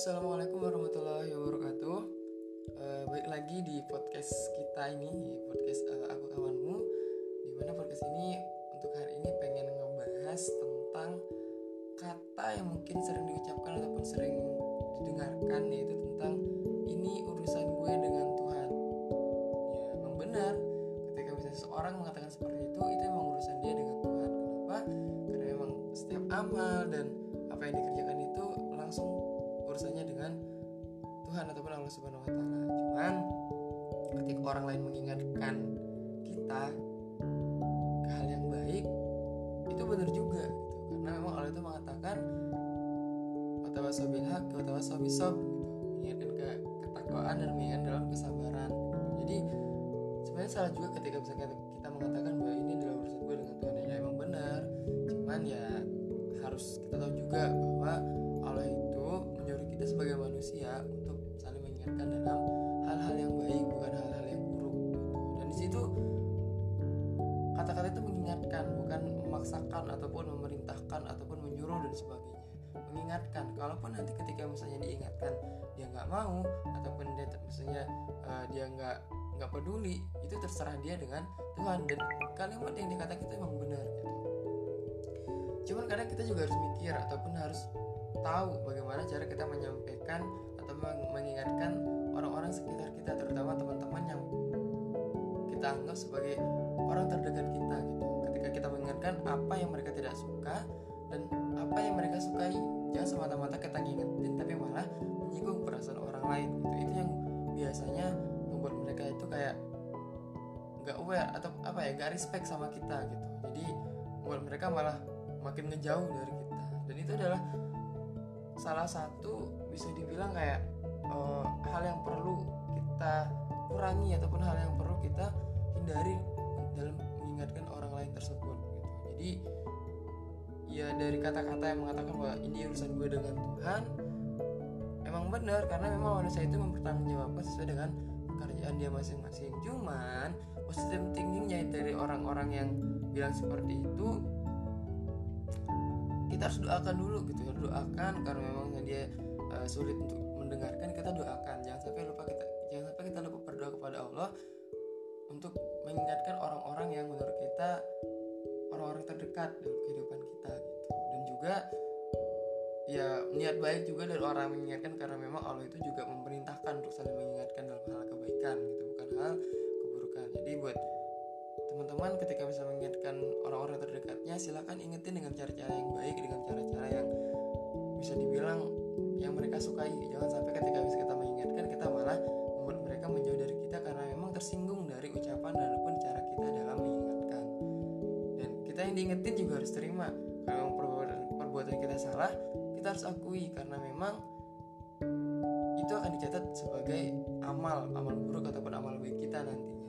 Assalamualaikum warahmatullahi wabarakatuh. Uh, baik lagi di podcast kita ini, podcast uh, aku kawanmu. Di mana podcast ini untuk hari ini pengen ngebahas tentang kata yang mungkin sering diucapkan ataupun sering didengarkan yaitu tentang ini urusan gue dengan Tuhan. Ya, memang benar. Ketika misalnya seseorang mengatakan seperti itu, itu memang urusan dia dengan Tuhan. Kenapa? Karena memang setiap amal dan Tuhan ataupun Allah Subhanahu wa taala. Cuman ketika orang lain mengingatkan kita ke hal yang baik, itu benar juga gitu. Karena memang Allah itu mengatakan watawasabil haq watawasabil sabr gitu. Mengingatkan ke ketakwaan dan mengingatkan dalam kesabaran. Jadi sebenarnya salah juga ketika misalnya kita mengatakan bahwa ini adalah urusan gue dengan Tuhan ya emang benar. Cuman ya harus kita tahu juga memerintahkan ataupun menyuruh dan sebagainya. Mengingatkan kalaupun nanti ketika misalnya diingatkan dia nggak mau ataupun dia misalnya uh, dia nggak nggak peduli itu terserah dia dengan Tuhan. Dan kalimat yang dikatakan itu emang benar gitu. Cuman kadang kita juga harus mikir ataupun harus tahu bagaimana cara kita menyampaikan atau mengingatkan orang-orang sekitar kita terutama teman-teman yang kita anggap sebagai orang terdekat kita gitu. Ketika kita mengingatkan apa yang mereka tidak suka dan apa yang mereka sukai jangan semata-mata kita ngingetin tapi malah menyinggung perasaan orang lain gitu. Itu yang biasanya membuat mereka itu kayak nggak aware atau apa ya nggak respect sama kita gitu. Jadi buat mereka malah makin ngejauh dari kita. Dan itu adalah salah satu bisa dibilang kayak uh, hal yang perlu kita kurangi ataupun hal yang perlu kita hindari dalam mengingatkan orang lain tersebut gitu. Jadi ya dari kata-kata yang mengatakan bahwa ini urusan gue dengan Tuhan emang benar karena memang manusia itu mempertanggungjawabkan sesuai dengan pekerjaan dia masing-masing. Cuman positive thinkingnya dari orang-orang yang bilang seperti itu kita harus doakan dulu gitu ya. Doakan karena memang dia uh, sulit untuk mendengarkan kita doakan. Jangan sampai lupa kita jangan sampai kita lupa berdoa kepada Allah untuk mengingatkan orang-orang yang menurut kita orang-orang terdekat dalam kehidupan kita juga ya niat baik juga dari orang yang mengingatkan karena memang Allah itu juga memerintahkan untuk saling mengingatkan dalam hal kebaikan gitu bukan hal keburukan. Jadi buat teman-teman ketika bisa mengingatkan orang-orang terdekatnya silahkan ingetin dengan cara-cara yang baik dengan cara-cara yang bisa dibilang yang mereka sukai. Jangan sampai ketika bisa kita mengingatkan kita malah membuat mereka menjauh dari kita karena memang tersinggung dari ucapan dan pun cara kita dalam mengingatkan. Dan kita yang diingetin juga harus terima perbuatan kita salah kita harus akui karena memang itu akan dicatat sebagai amal amal buruk ataupun amal baik kita nantinya.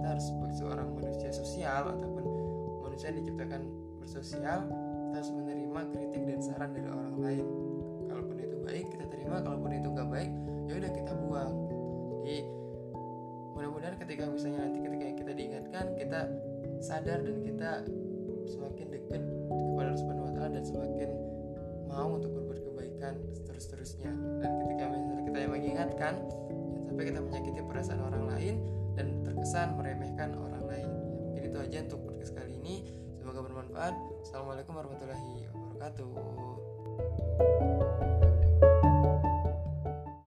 Kita harus sebagai seorang manusia sosial ataupun manusia yang diciptakan bersosial kita harus menerima kritik dan saran dari orang lain. Kalaupun itu baik kita terima kalaupun itu nggak baik ya udah kita buang. Jadi mudah-mudahan ketika misalnya nanti ketika kita diingatkan kita sadar dan kita semakin dekat Allah Subhanahu dan semakin mau untuk berbuat kebaikan terus-terusnya dan ketika misalnya kita yang mengingatkan jangan sampai kita menyakiti perasaan orang lain dan terkesan meremehkan orang lain. Ya, mungkin itu aja untuk podcast kali ini. Semoga bermanfaat. Assalamualaikum warahmatullahi wabarakatuh